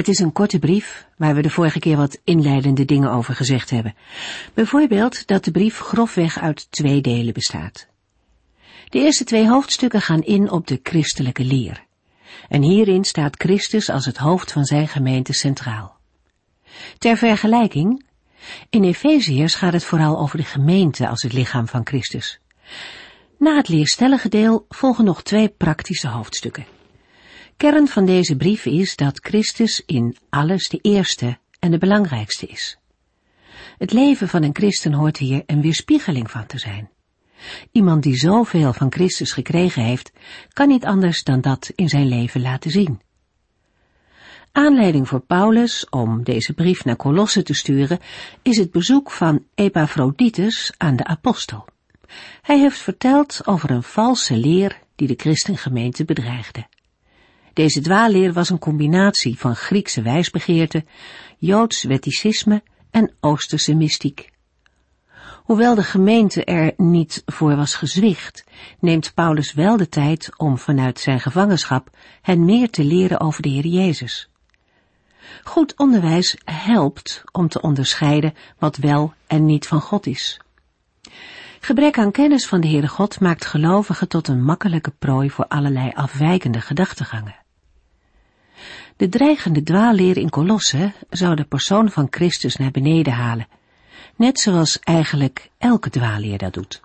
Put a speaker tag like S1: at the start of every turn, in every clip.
S1: Het is een korte brief waar we de vorige keer wat inleidende dingen over gezegd hebben. Bijvoorbeeld dat de brief grofweg uit twee delen bestaat. De eerste twee hoofdstukken gaan in op de christelijke leer. En hierin staat Christus als het hoofd van zijn gemeente centraal. Ter vergelijking, in Efeziërs gaat het vooral over de gemeente als het lichaam van Christus. Na het leerstellige deel volgen nog twee praktische hoofdstukken kern van deze brief is dat Christus in alles de eerste en de belangrijkste is. Het leven van een christen hoort hier een weerspiegeling van te zijn. Iemand die zoveel van Christus gekregen heeft, kan niet anders dan dat in zijn leven laten zien. Aanleiding voor Paulus om deze brief naar Colosse te sturen is het bezoek van Epaphroditus aan de apostel. Hij heeft verteld over een valse leer die de christengemeente bedreigde. Deze dwaalleer was een combinatie van Griekse wijsbegeerte, Joods wetticisme en Oosterse mystiek. Hoewel de gemeente er niet voor was gezwicht, neemt Paulus wel de tijd om vanuit zijn gevangenschap hen meer te leren over de Heer Jezus. Goed onderwijs helpt om te onderscheiden wat wel en niet van God is. Gebrek aan kennis van de Heere God maakt gelovigen tot een makkelijke prooi voor allerlei afwijkende gedachtegangen. De dreigende dwaalleer in Colosse zou de persoon van Christus naar beneden halen, net zoals eigenlijk elke dwaalleer dat doet.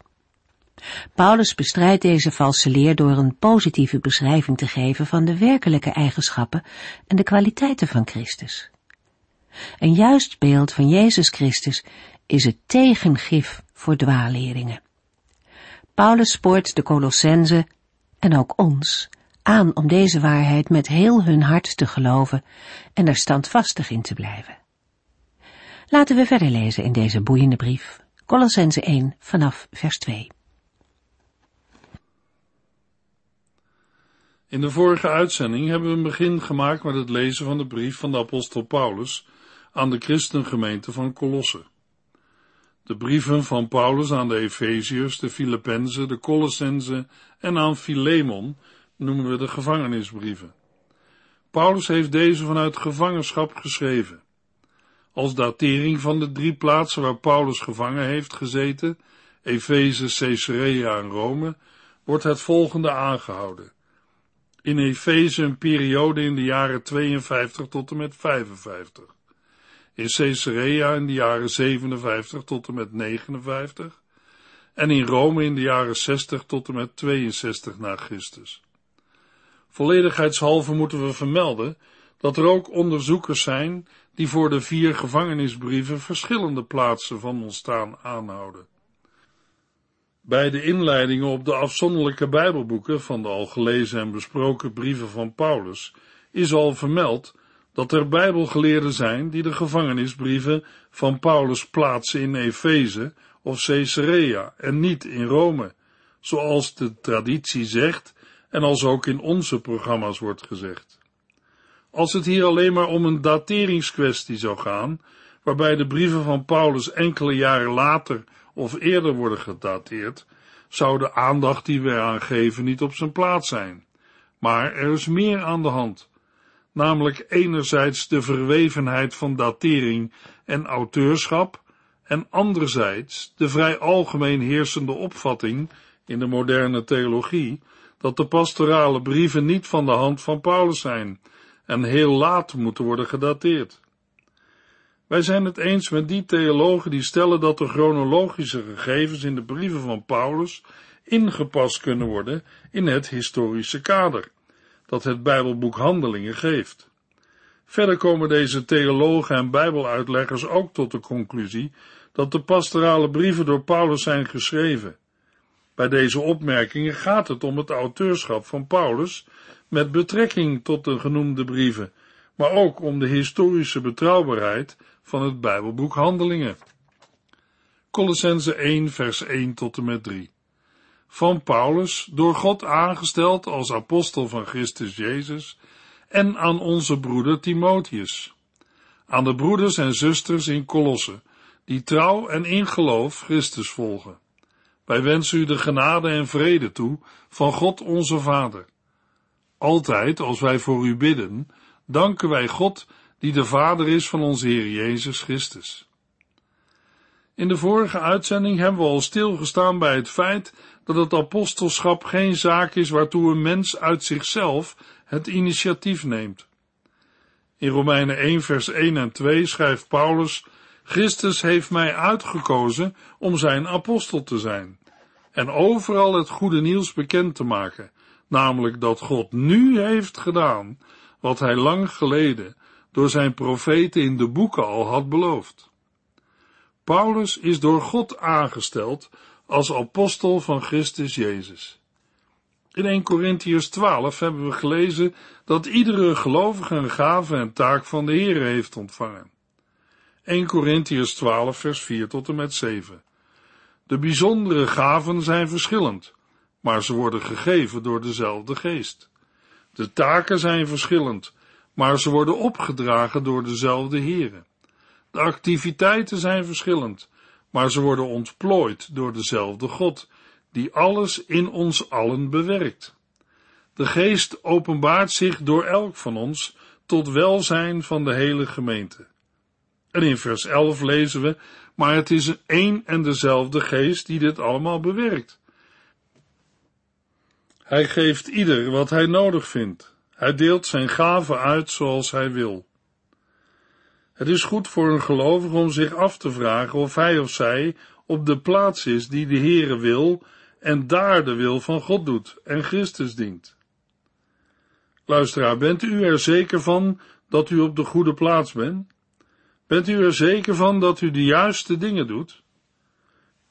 S1: Paulus bestrijdt deze valse leer door een positieve beschrijving te geven van de werkelijke eigenschappen en de kwaliteiten van Christus. Een juist beeld van Jezus Christus is het tegengif voor dwaalleringen. Paulus spoort de Colossense en ook ons aan om deze waarheid met heel hun hart te geloven en er standvastig in te blijven. Laten we verder lezen in deze boeiende brief, Colossense 1 vanaf vers 2.
S2: In de vorige uitzending hebben we een begin gemaakt met het lezen van de brief van de apostel Paulus aan de christengemeente van Colosse. De brieven van Paulus aan de Efeziërs, de Filippenzen, de Colossenzen en aan Philemon noemen we de gevangenisbrieven. Paulus heeft deze vanuit gevangenschap geschreven. Als datering van de drie plaatsen waar Paulus gevangen heeft gezeten, Efeze, Caesarea en Rome, wordt het volgende aangehouden. In Efeze een periode in de jaren 52 tot en met 55. In Caesarea in de jaren 57 tot en met 59. En in Rome in de jaren 60 tot en met 62 na Christus. Volledigheidshalve moeten we vermelden dat er ook onderzoekers zijn die voor de vier gevangenisbrieven verschillende plaatsen van ontstaan aanhouden. Bij de inleidingen op de afzonderlijke Bijbelboeken van de al gelezen en besproken brieven van Paulus is al vermeld dat er Bijbelgeleerden zijn die de gevangenisbrieven van Paulus plaatsen in Efeze of Caesarea en niet in Rome, zoals de traditie zegt en als ook in onze programma's wordt gezegd. Als het hier alleen maar om een dateringskwestie zou gaan, waarbij de brieven van Paulus enkele jaren later of eerder worden gedateerd, zou de aandacht die we eraan geven niet op zijn plaats zijn. Maar er is meer aan de hand, namelijk enerzijds de verwevenheid van datering en auteurschap, en anderzijds de vrij algemeen heersende opvatting in de moderne theologie dat de pastorale brieven niet van de hand van Paulus zijn en heel laat moeten worden gedateerd. Wij zijn het eens met die theologen die stellen dat de chronologische gegevens in de brieven van Paulus ingepast kunnen worden in het historische kader dat het Bijbelboek Handelingen geeft. Verder komen deze theologen en Bijbeluitleggers ook tot de conclusie dat de pastorale brieven door Paulus zijn geschreven bij deze opmerkingen gaat het om het auteurschap van Paulus met betrekking tot de genoemde brieven, maar ook om de historische betrouwbaarheid van het Bijbelboek Handelingen. Colossense 1 vers 1 tot en met 3 Van Paulus, door God aangesteld als apostel van Christus Jezus, en aan onze broeder Timotheus. Aan de broeders en zusters in Colosse, die trouw en in geloof Christus volgen. Wij wensen u de genade en vrede toe van God onze Vader. Altijd als wij voor u bidden, danken wij God die de Vader is van onze Heer Jezus Christus. In de vorige uitzending hebben we al stilgestaan bij het feit dat het apostelschap geen zaak is waartoe een mens uit zichzelf het initiatief neemt. In Romeinen 1 vers 1 en 2 schrijft Paulus, Christus heeft mij uitgekozen om zijn apostel te zijn en overal het goede nieuws bekend te maken, namelijk dat God nu heeft gedaan wat hij lang geleden door zijn profeten in de boeken al had beloofd. Paulus is door God aangesteld als apostel van Christus Jezus. In 1 Corinthians 12 hebben we gelezen dat iedere gelovige een gave en taak van de Heer heeft ontvangen. 1 Corinthians 12 vers 4 tot en met 7. De bijzondere gaven zijn verschillend, maar ze worden gegeven door dezelfde geest. De taken zijn verschillend, maar ze worden opgedragen door dezelfde Heere. De activiteiten zijn verschillend, maar ze worden ontplooid door dezelfde God, die alles in ons allen bewerkt. De geest openbaart zich door elk van ons tot welzijn van de hele gemeente. En in vers 11 lezen we, maar het is één en dezelfde geest die dit allemaal bewerkt. Hij geeft ieder wat hij nodig vindt. Hij deelt zijn gaven uit zoals hij wil. Het is goed voor een gelovige om zich af te vragen of hij of zij op de plaats is die de Heere wil en daar de wil van God doet en Christus dient. Luisteraar, bent u er zeker van dat u op de goede plaats bent? Bent u er zeker van dat u de juiste dingen doet?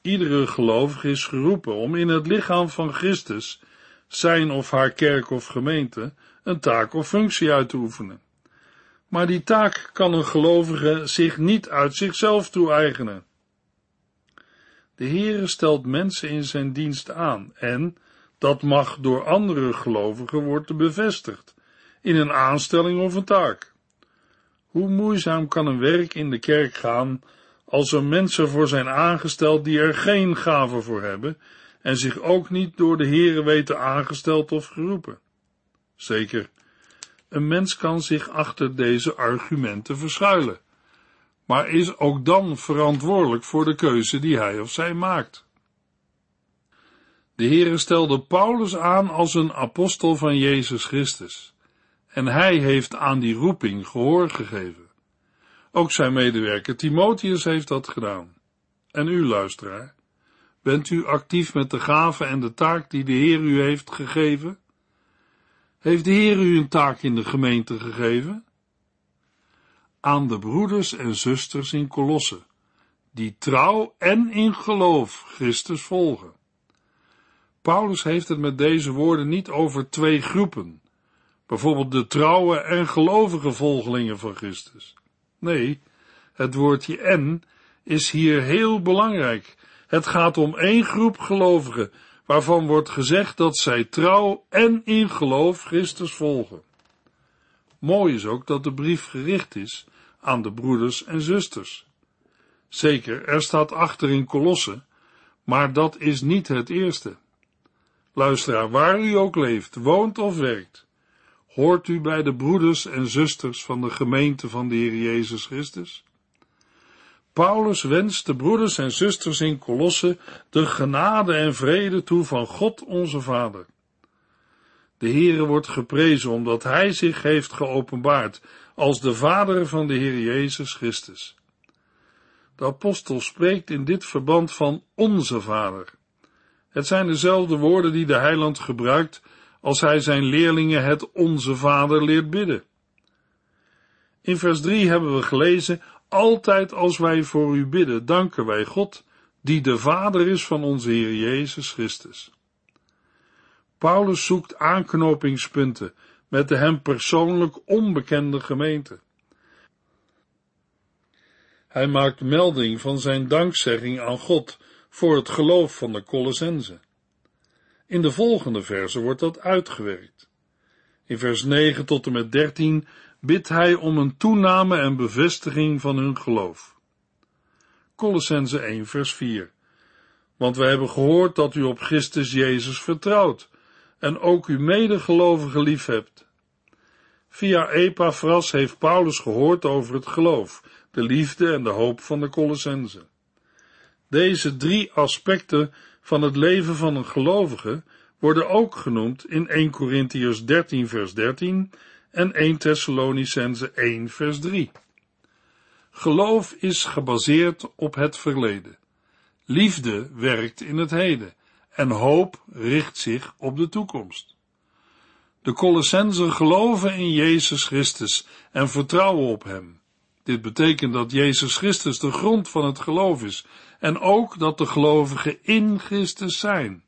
S2: Iedere gelovige is geroepen om in het lichaam van Christus, zijn of haar kerk of gemeente, een taak of functie uit te oefenen. Maar die taak kan een gelovige zich niet uit zichzelf toe-eigenen. De Heere stelt mensen in zijn dienst aan en dat mag door andere gelovigen worden bevestigd, in een aanstelling of een taak. Hoe moeizaam kan een werk in de kerk gaan als er mensen voor zijn aangesteld die er geen gave voor hebben en zich ook niet door de Heere weten aangesteld of geroepen? Zeker, een mens kan zich achter deze argumenten verschuilen, maar is ook dan verantwoordelijk voor de keuze die hij of zij maakt. De Heere stelde Paulus aan als een apostel van Jezus Christus en hij heeft aan die roeping gehoor gegeven. Ook zijn medewerker Timotheus heeft dat gedaan. En u, luisteraar, bent u actief met de gave en de taak die de Heer u heeft gegeven? Heeft de Heer u een taak in de gemeente gegeven? Aan de broeders en zusters in Kolosse, die trouw en in geloof Christus volgen. Paulus heeft het met deze woorden niet over twee groepen, bijvoorbeeld de trouwe en gelovige volgelingen van Christus. Nee, het woordje en is hier heel belangrijk. Het gaat om één groep gelovigen, waarvan wordt gezegd dat zij trouw en in geloof Christus volgen. Mooi is ook dat de brief gericht is aan de broeders en zusters. Zeker, er staat achter in Kolosse, maar dat is niet het eerste. Luisteraar, waar u ook leeft, woont of werkt, Hoort u bij de broeders en zusters van de gemeente van de Heer Jezus Christus? Paulus wenst de broeders en zusters in Kolosse de genade en vrede toe van God onze Vader. De Heere wordt geprezen omdat Hij zich heeft geopenbaard als de Vader van de Heer Jezus Christus. De apostel spreekt in dit verband van onze Vader. Het zijn dezelfde woorden die de heiland gebruikt als hij zijn leerlingen het Onze Vader leert bidden. In vers 3 hebben we gelezen, altijd als wij voor u bidden, danken wij God, die de Vader is van onze Heer Jezus Christus. Paulus zoekt aanknopingspunten met de hem persoonlijk onbekende gemeente. Hij maakt melding van zijn dankzegging aan God voor het geloof van de Colossense. In de volgende verse wordt dat uitgewerkt. In vers 9 tot en met 13 bidt hij om een toename en bevestiging van hun geloof. Colossense 1 vers 4 Want wij hebben gehoord dat u op Christus Jezus vertrouwt en ook uw medegelovigen lief hebt. Via Epaphras heeft Paulus gehoord over het geloof, de liefde en de hoop van de Colossense. Deze drie aspecten van het leven van een gelovige worden ook genoemd in 1 Corinthians 13 vers 13 en 1 Thessalonicense 1 vers 3. Geloof is gebaseerd op het verleden. Liefde werkt in het heden en hoop richt zich op de toekomst. De Colossensen geloven in Jezus Christus en vertrouwen op Hem. Dit betekent dat Jezus Christus de grond van het geloof is en ook dat de gelovigen in Christus zijn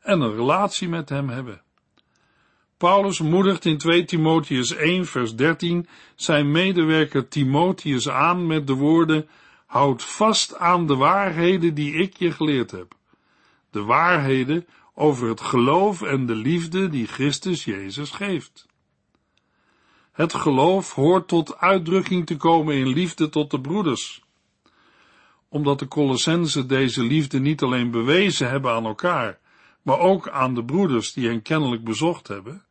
S2: en een relatie met Hem hebben. Paulus moedigt in 2 Timotheus 1 vers 13 zijn medewerker Timotheus aan met de woorden Houd vast aan de waarheden die ik je geleerd heb. De waarheden over het geloof en de liefde die Christus Jezus geeft. Het geloof hoort tot uitdrukking te komen in liefde tot de broeders. Omdat de Colossensen deze liefde niet alleen bewezen hebben aan elkaar, maar ook aan de broeders die hen kennelijk bezocht hebben,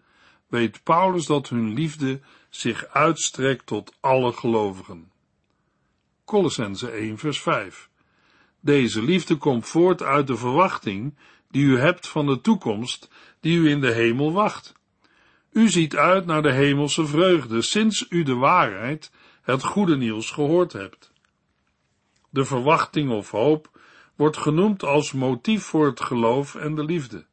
S2: weet Paulus dat hun liefde zich uitstrekt tot alle gelovigen. Colossense 1 vers 5 Deze liefde komt voort uit de verwachting die u hebt van de toekomst die u in de hemel wacht. U ziet uit naar de hemelse vreugde sinds u de waarheid, het goede nieuws gehoord hebt. De verwachting of hoop wordt genoemd als motief voor het geloof en de liefde.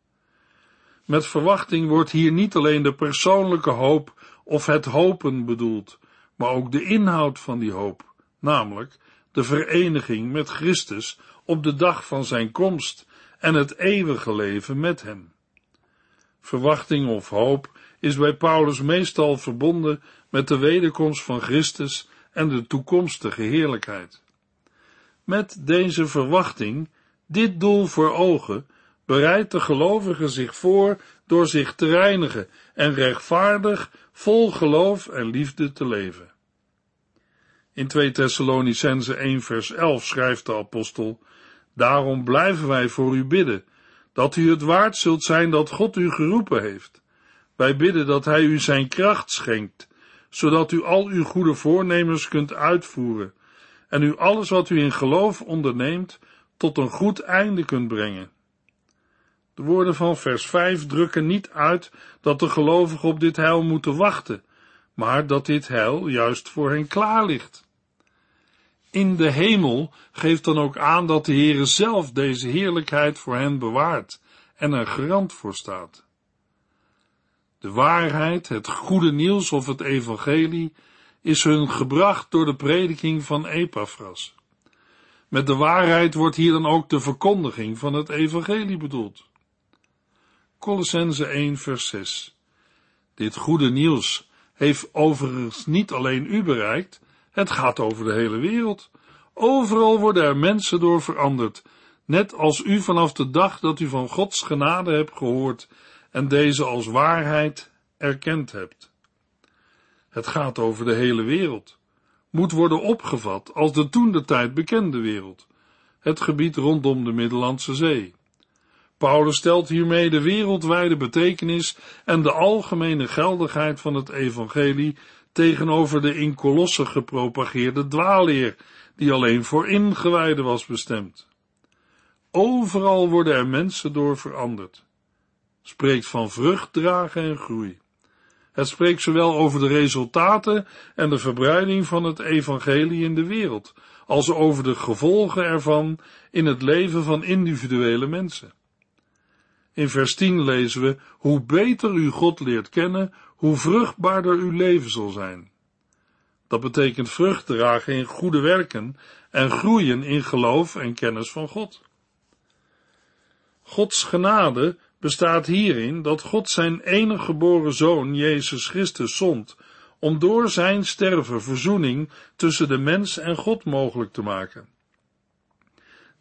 S2: Met verwachting wordt hier niet alleen de persoonlijke hoop of het hopen bedoeld, maar ook de inhoud van die hoop, namelijk de vereniging met Christus op de dag van zijn komst en het eeuwige leven met hem. Verwachting of hoop is bij Paulus meestal verbonden met de wederkomst van Christus en de toekomstige heerlijkheid. Met deze verwachting, dit doel voor ogen, bereidt de gelovige zich voor door zich te reinigen en rechtvaardig, vol geloof en liefde te leven. In 2 Thessalonicense 1 vers 11 schrijft de apostel, Daarom blijven wij voor u bidden, dat u het waard zult zijn dat God u geroepen heeft. Wij bidden dat hij u zijn kracht schenkt, zodat u al uw goede voornemens kunt uitvoeren en u alles wat u in geloof onderneemt tot een goed einde kunt brengen. De woorden van vers 5 drukken niet uit dat de gelovigen op dit heil moeten wachten, maar dat dit heil juist voor hen klaar ligt. In de hemel geeft dan ook aan dat de Heere zelf deze heerlijkheid voor hen bewaart en er garant voor staat. De waarheid, het goede nieuws of het evangelie is hun gebracht door de prediking van Epaphras. Met de waarheid wordt hier dan ook de verkondiging van het evangelie bedoeld. Colossense 1 vers 6 Dit goede nieuws heeft overigens niet alleen u bereikt, het gaat over de hele wereld. Overal worden er mensen door veranderd, net als u vanaf de dag dat u van Gods genade hebt gehoord en deze als waarheid erkend hebt. Het gaat over de hele wereld, moet worden opgevat als de toen de tijd bekende wereld, het gebied rondom de Middellandse Zee. Paulus stelt hiermee de wereldwijde betekenis en de algemene geldigheid van het evangelie tegenover de in Kolossen gepropageerde dwaalleer, die alleen voor ingewijden was bestemd. Overal worden er mensen door veranderd. Spreekt van vrucht dragen en groei. Het spreekt zowel over de resultaten en de verbreiding van het evangelie in de wereld, als over de gevolgen ervan in het leven van individuele mensen. In vers 10 lezen we, hoe beter u God leert kennen, hoe vruchtbaarder uw leven zal zijn. Dat betekent vrucht dragen in goede werken en groeien in geloof en kennis van God. Gods genade bestaat hierin dat God zijn enige geboren zoon, Jezus Christus, zond om door zijn sterven verzoening tussen de mens en God mogelijk te maken.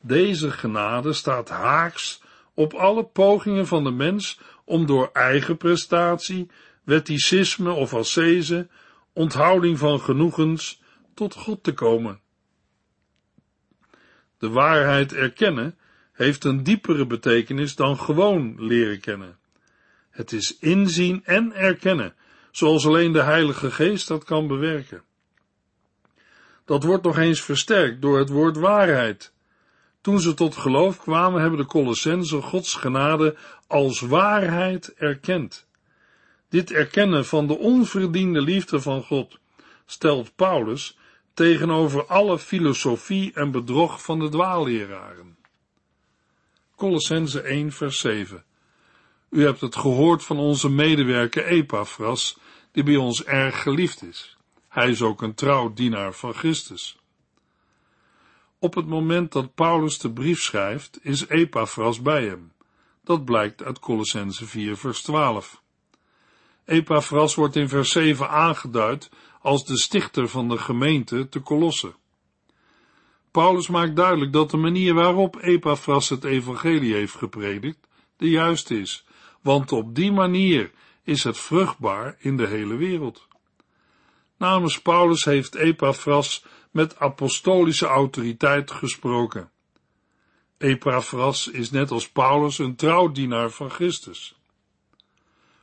S2: Deze genade staat haaks op alle pogingen van de mens om door eigen prestatie, wetticisme of ascese, onthouding van genoegens, tot God te komen. De waarheid erkennen heeft een diepere betekenis dan gewoon leren kennen. Het is inzien en erkennen, zoals alleen de Heilige Geest dat kan bewerken. Dat wordt nog eens versterkt door het woord waarheid. Toen ze tot geloof kwamen, hebben de Colossensen Gods genade als waarheid erkend. Dit erkennen van de onverdiende liefde van God stelt Paulus tegenover alle filosofie en bedrog van de dwaalleraren. Colossense 1 vers 7 U hebt het gehoord van onze medewerker Epaphras, die bij ons erg geliefd is. Hij is ook een trouw dienaar van Christus. Op het moment dat Paulus de brief schrijft, is Epaphras bij hem. Dat blijkt uit Colossense 4 vers 12. Epaphras wordt in vers 7 aangeduid als de stichter van de gemeente te Kolosse. Paulus maakt duidelijk dat de manier waarop Epaphras het evangelie heeft gepredikt de juiste is, want op die manier is het vruchtbaar in de hele wereld. Namens Paulus heeft Epaphras met apostolische autoriteit gesproken. Epaphras is net als Paulus een trouwdienaar van Christus.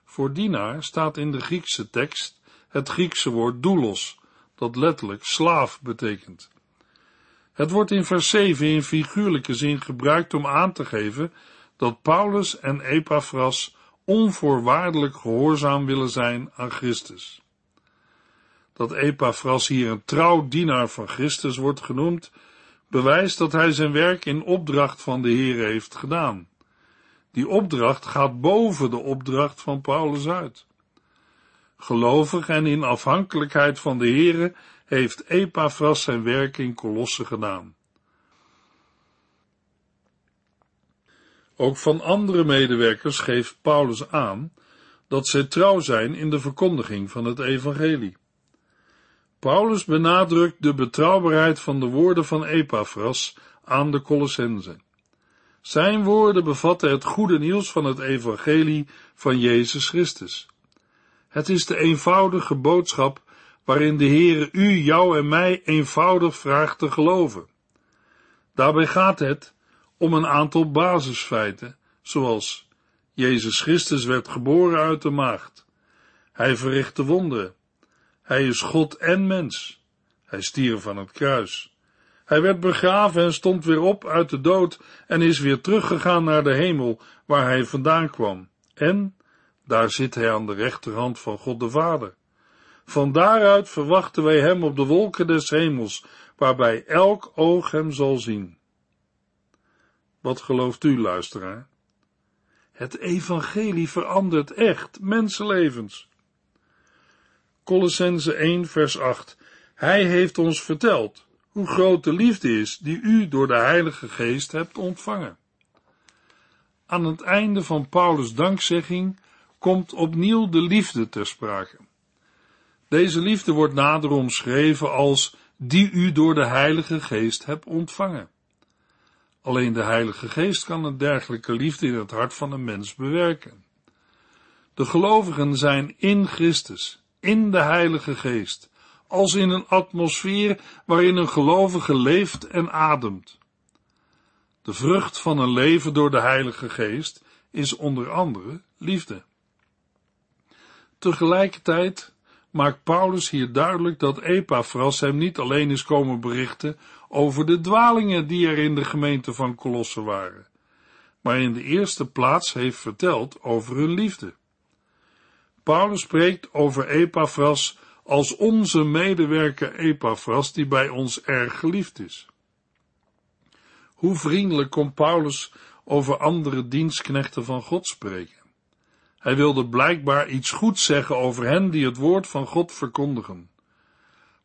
S2: Voor dienaar staat in de Griekse tekst het Griekse woord doulos, dat letterlijk slaaf betekent. Het wordt in vers 7 in figuurlijke zin gebruikt om aan te geven dat Paulus en Epaphras onvoorwaardelijk gehoorzaam willen zijn aan Christus. Dat Epaphras hier een trouw dienaar van Christus wordt genoemd, bewijst dat hij zijn werk in opdracht van de Heer heeft gedaan. Die opdracht gaat boven de opdracht van Paulus uit. Gelovig en in afhankelijkheid van de Heere heeft Epaphras zijn werk in Kolosse gedaan. Ook van andere medewerkers geeft Paulus aan dat zij trouw zijn in de verkondiging van het evangelie. Paulus benadrukt de betrouwbaarheid van de woorden van Epaphras aan de Colossenzen. Zijn woorden bevatten het goede nieuws van het evangelie van Jezus Christus. Het is de eenvoudige boodschap waarin de Heere u, jou en mij eenvoudig vraagt te geloven. Daarbij gaat het om een aantal basisfeiten, zoals Jezus Christus werd geboren uit de maagd. Hij verrichtte wonderen. Hij is God en mens. Hij stierf aan het kruis. Hij werd begraven en stond weer op uit de dood en is weer teruggegaan naar de hemel waar hij vandaan kwam. En daar zit hij aan de rechterhand van God de Vader. Van daaruit verwachten wij hem op de wolken des hemels, waarbij elk oog hem zal zien. Wat gelooft u, luisteraar? Het evangelie verandert echt mensenlevens. Colossense 1 vers 8 Hij heeft ons verteld hoe groot de liefde is die u door de Heilige Geest hebt ontvangen. Aan het einde van Paulus' dankzegging komt opnieuw de liefde ter sprake. Deze liefde wordt nader omschreven als die u door de Heilige Geest hebt ontvangen. Alleen de Heilige Geest kan een dergelijke liefde in het hart van een mens bewerken. De gelovigen zijn in Christus, in de Heilige Geest, als in een atmosfeer waarin een gelovige leeft en ademt. De vrucht van een leven door de Heilige Geest is onder andere liefde. Tegelijkertijd maakt Paulus hier duidelijk dat Epaphras hem niet alleen is komen berichten over de dwalingen die er in de gemeente van Colosse waren, maar in de eerste plaats heeft verteld over hun liefde. Paulus spreekt over Epaphras als onze medewerker Epaphras die bij ons erg geliefd is. Hoe vriendelijk kon Paulus over andere dienstknechten van God spreken? Hij wilde blijkbaar iets goeds zeggen over hen die het woord van God verkondigen.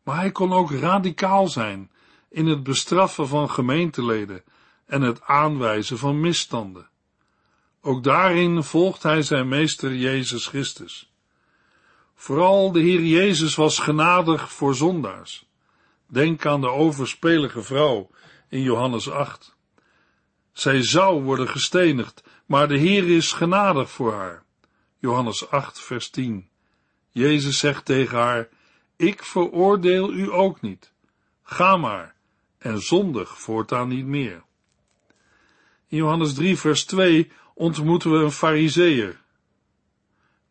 S2: Maar hij kon ook radicaal zijn in het bestraffen van gemeenteleden en het aanwijzen van misstanden. Ook daarin volgt hij zijn meester Jezus Christus. Vooral de Heer Jezus was genadig voor zondaars. Denk aan de overspelige vrouw in Johannes 8. Zij zou worden gestenigd, maar de Heer is genadig voor haar. Johannes 8, vers 10. Jezus zegt tegen haar, ik veroordeel u ook niet. Ga maar en zondig voortaan niet meer. In Johannes 3, vers 2 ontmoeten we een fariseer,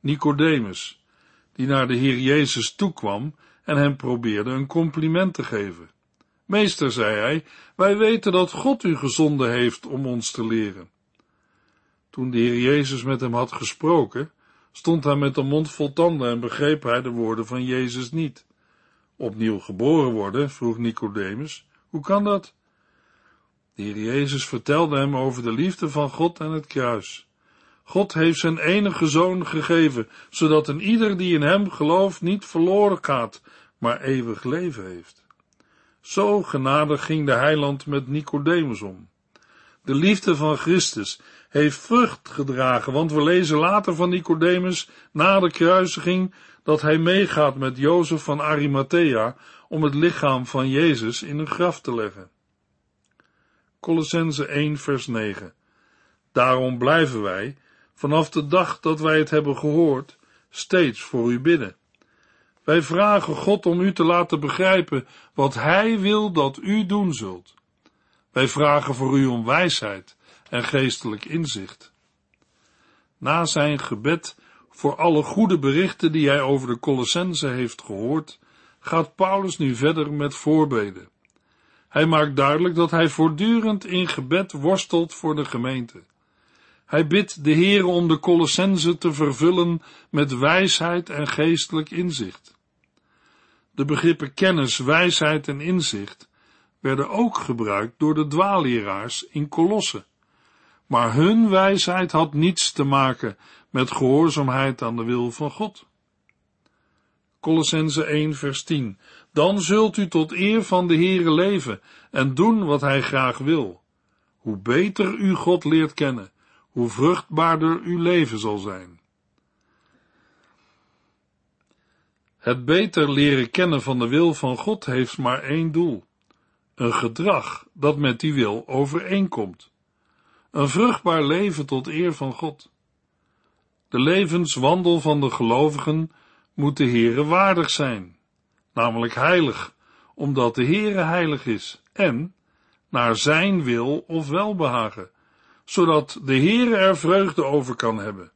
S2: Nicodemus, die naar de Heer Jezus toekwam en hem probeerde een compliment te geven. Meester, zei hij, wij weten dat God u gezonden heeft om ons te leren. Toen de Heer Jezus met hem had gesproken, stond hij met een mond vol tanden en begreep hij de woorden van Jezus niet. Opnieuw geboren worden, vroeg Nicodemus, hoe kan dat? De Heer Jezus vertelde hem over de liefde van God en het kruis. God heeft zijn enige zoon gegeven, zodat een ieder die in hem gelooft niet verloren gaat, maar eeuwig leven heeft. Zo genadig ging de heiland met Nicodemus om. De liefde van Christus heeft vrucht gedragen, want we lezen later van Nicodemus na de kruisiging dat hij meegaat met Jozef van Arimathea om het lichaam van Jezus in een graf te leggen. Colossense 1 vers 9 Daarom blijven wij, vanaf de dag dat wij het hebben gehoord, steeds voor u bidden. Wij vragen God om u te laten begrijpen wat Hij wil dat u doen zult. Wij vragen voor u om wijsheid en geestelijk inzicht. Na zijn gebed voor alle goede berichten die hij over de Colossense heeft gehoord, gaat Paulus nu verder met voorbeden. Hij maakt duidelijk dat hij voortdurend in gebed worstelt voor de gemeente. Hij bidt de Heer om de Colossense te vervullen met wijsheid en geestelijk inzicht. De begrippen kennis, wijsheid en inzicht werden ook gebruikt door de dwaalleraars in Kolosse. Maar hun wijsheid had niets te maken met gehoorzaamheid aan de wil van God. Colossense 1 vers 10 Dan zult u tot eer van de Heere leven en doen wat hij graag wil. Hoe beter u God leert kennen, hoe vruchtbaarder uw leven zal zijn. Het beter leren kennen van de wil van God heeft maar één doel: een gedrag dat met die wil overeenkomt. Een vruchtbaar leven tot eer van God. De levenswandel van de gelovigen moet de Heere waardig zijn, namelijk heilig, omdat de Heere heilig is, en naar zijn wil of welbehagen, zodat de Heere er vreugde over kan hebben.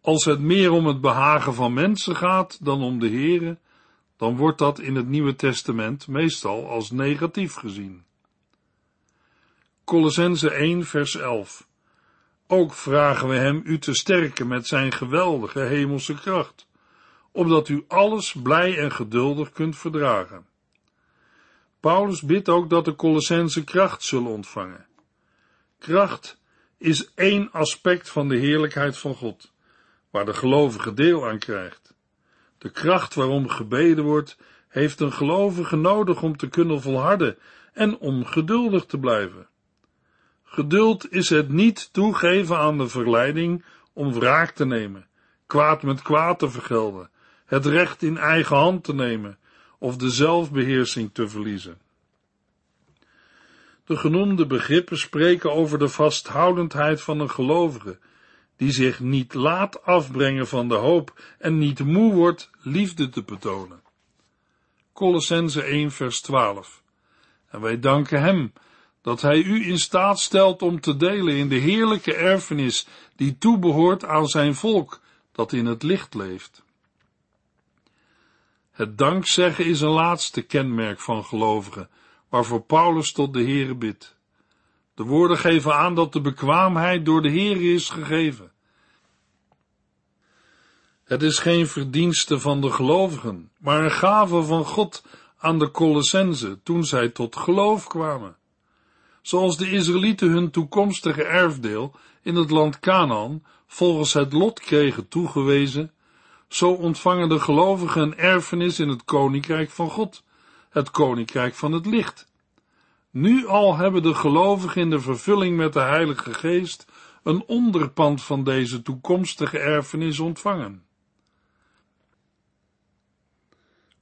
S2: Als het meer om het behagen van mensen gaat dan om de Heere, dan wordt dat in het Nieuwe Testament meestal als negatief gezien. Colossense 1 vers 11 Ook vragen we hem u te sterken met zijn geweldige hemelse kracht, opdat u alles blij en geduldig kunt verdragen. Paulus bidt ook dat de Colossense kracht zullen ontvangen. Kracht is één aspect van de heerlijkheid van God, waar de gelovige deel aan krijgt. De kracht waarom gebeden wordt, heeft een gelovige nodig om te kunnen volharden en om geduldig te blijven. Geduld is het niet toegeven aan de verleiding om wraak te nemen, kwaad met kwaad te vergelden, het recht in eigen hand te nemen of de zelfbeheersing te verliezen. De genoemde begrippen spreken over de vasthoudendheid van een gelovige, die zich niet laat afbrengen van de hoop en niet moe wordt liefde te betonen. Colossense 1 vers 12. En wij danken hem dat hij u in staat stelt om te delen in de heerlijke erfenis die toebehoort aan zijn volk dat in het licht leeft. Het dankzeggen is een laatste kenmerk van gelovigen, waarvoor Paulus tot de Heere bidt. De woorden geven aan dat de bekwaamheid door de Heere is gegeven. Het is geen verdienste van de gelovigen, maar een gave van God aan de Colossense toen zij tot geloof kwamen. Zoals de Israëlieten hun toekomstige erfdeel in het land Canaan volgens het lot kregen toegewezen, zo ontvangen de gelovigen een erfenis in het koninkrijk van God, het koninkrijk van het licht. Nu al hebben de gelovigen in de vervulling met de Heilige Geest een onderpand van deze toekomstige erfenis ontvangen.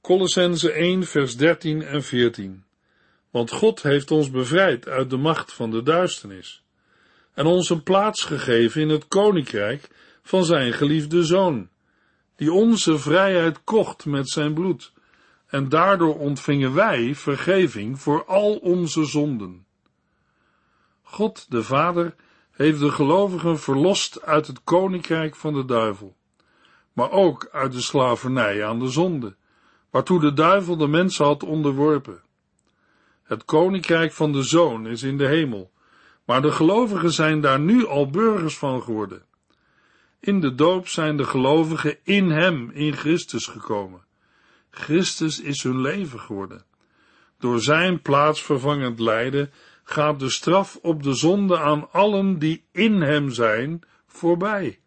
S2: Colossense 1 vers 13 en 14 Want God heeft ons bevrijd uit de macht van de duisternis en ons een plaats gegeven in het koninkrijk van zijn geliefde zoon, die onze vrijheid kocht met zijn bloed, en daardoor ontvingen wij vergeving voor al onze zonden. God de Vader heeft de gelovigen verlost uit het koninkrijk van de duivel, maar ook uit de slavernij aan de zonde, waartoe de duivel de mensen had onderworpen. Het koninkrijk van de zoon is in de hemel, maar de gelovigen zijn daar nu al burgers van geworden. In de doop zijn de gelovigen in Hem, in Christus gekomen. Christus is hun leven geworden. Door Zijn plaatsvervangend lijden gaat de straf op de zonde aan allen die in Hem zijn voorbij.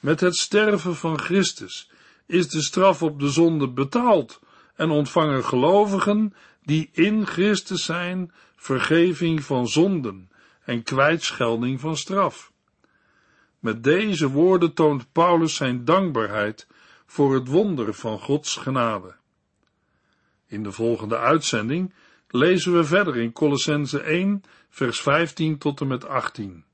S2: Met het sterven van Christus is de straf op de zonde betaald en ontvangen gelovigen die in Christus zijn vergeving van zonden en kwijtschelding van straf. Met deze woorden toont Paulus zijn dankbaarheid voor het wonder van Gods genade. In de volgende uitzending lezen we verder in Colossense 1, vers 15 tot en met 18.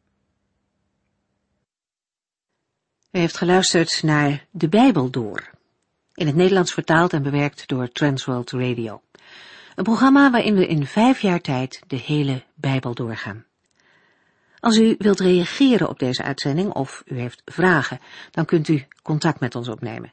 S1: U heeft geluisterd naar De Bijbel Door, in het Nederlands vertaald en bewerkt door Transworld Radio. Een programma waarin we in vijf jaar tijd de hele Bijbel doorgaan. Als u wilt reageren op deze uitzending of u heeft vragen, dan kunt u contact met ons opnemen.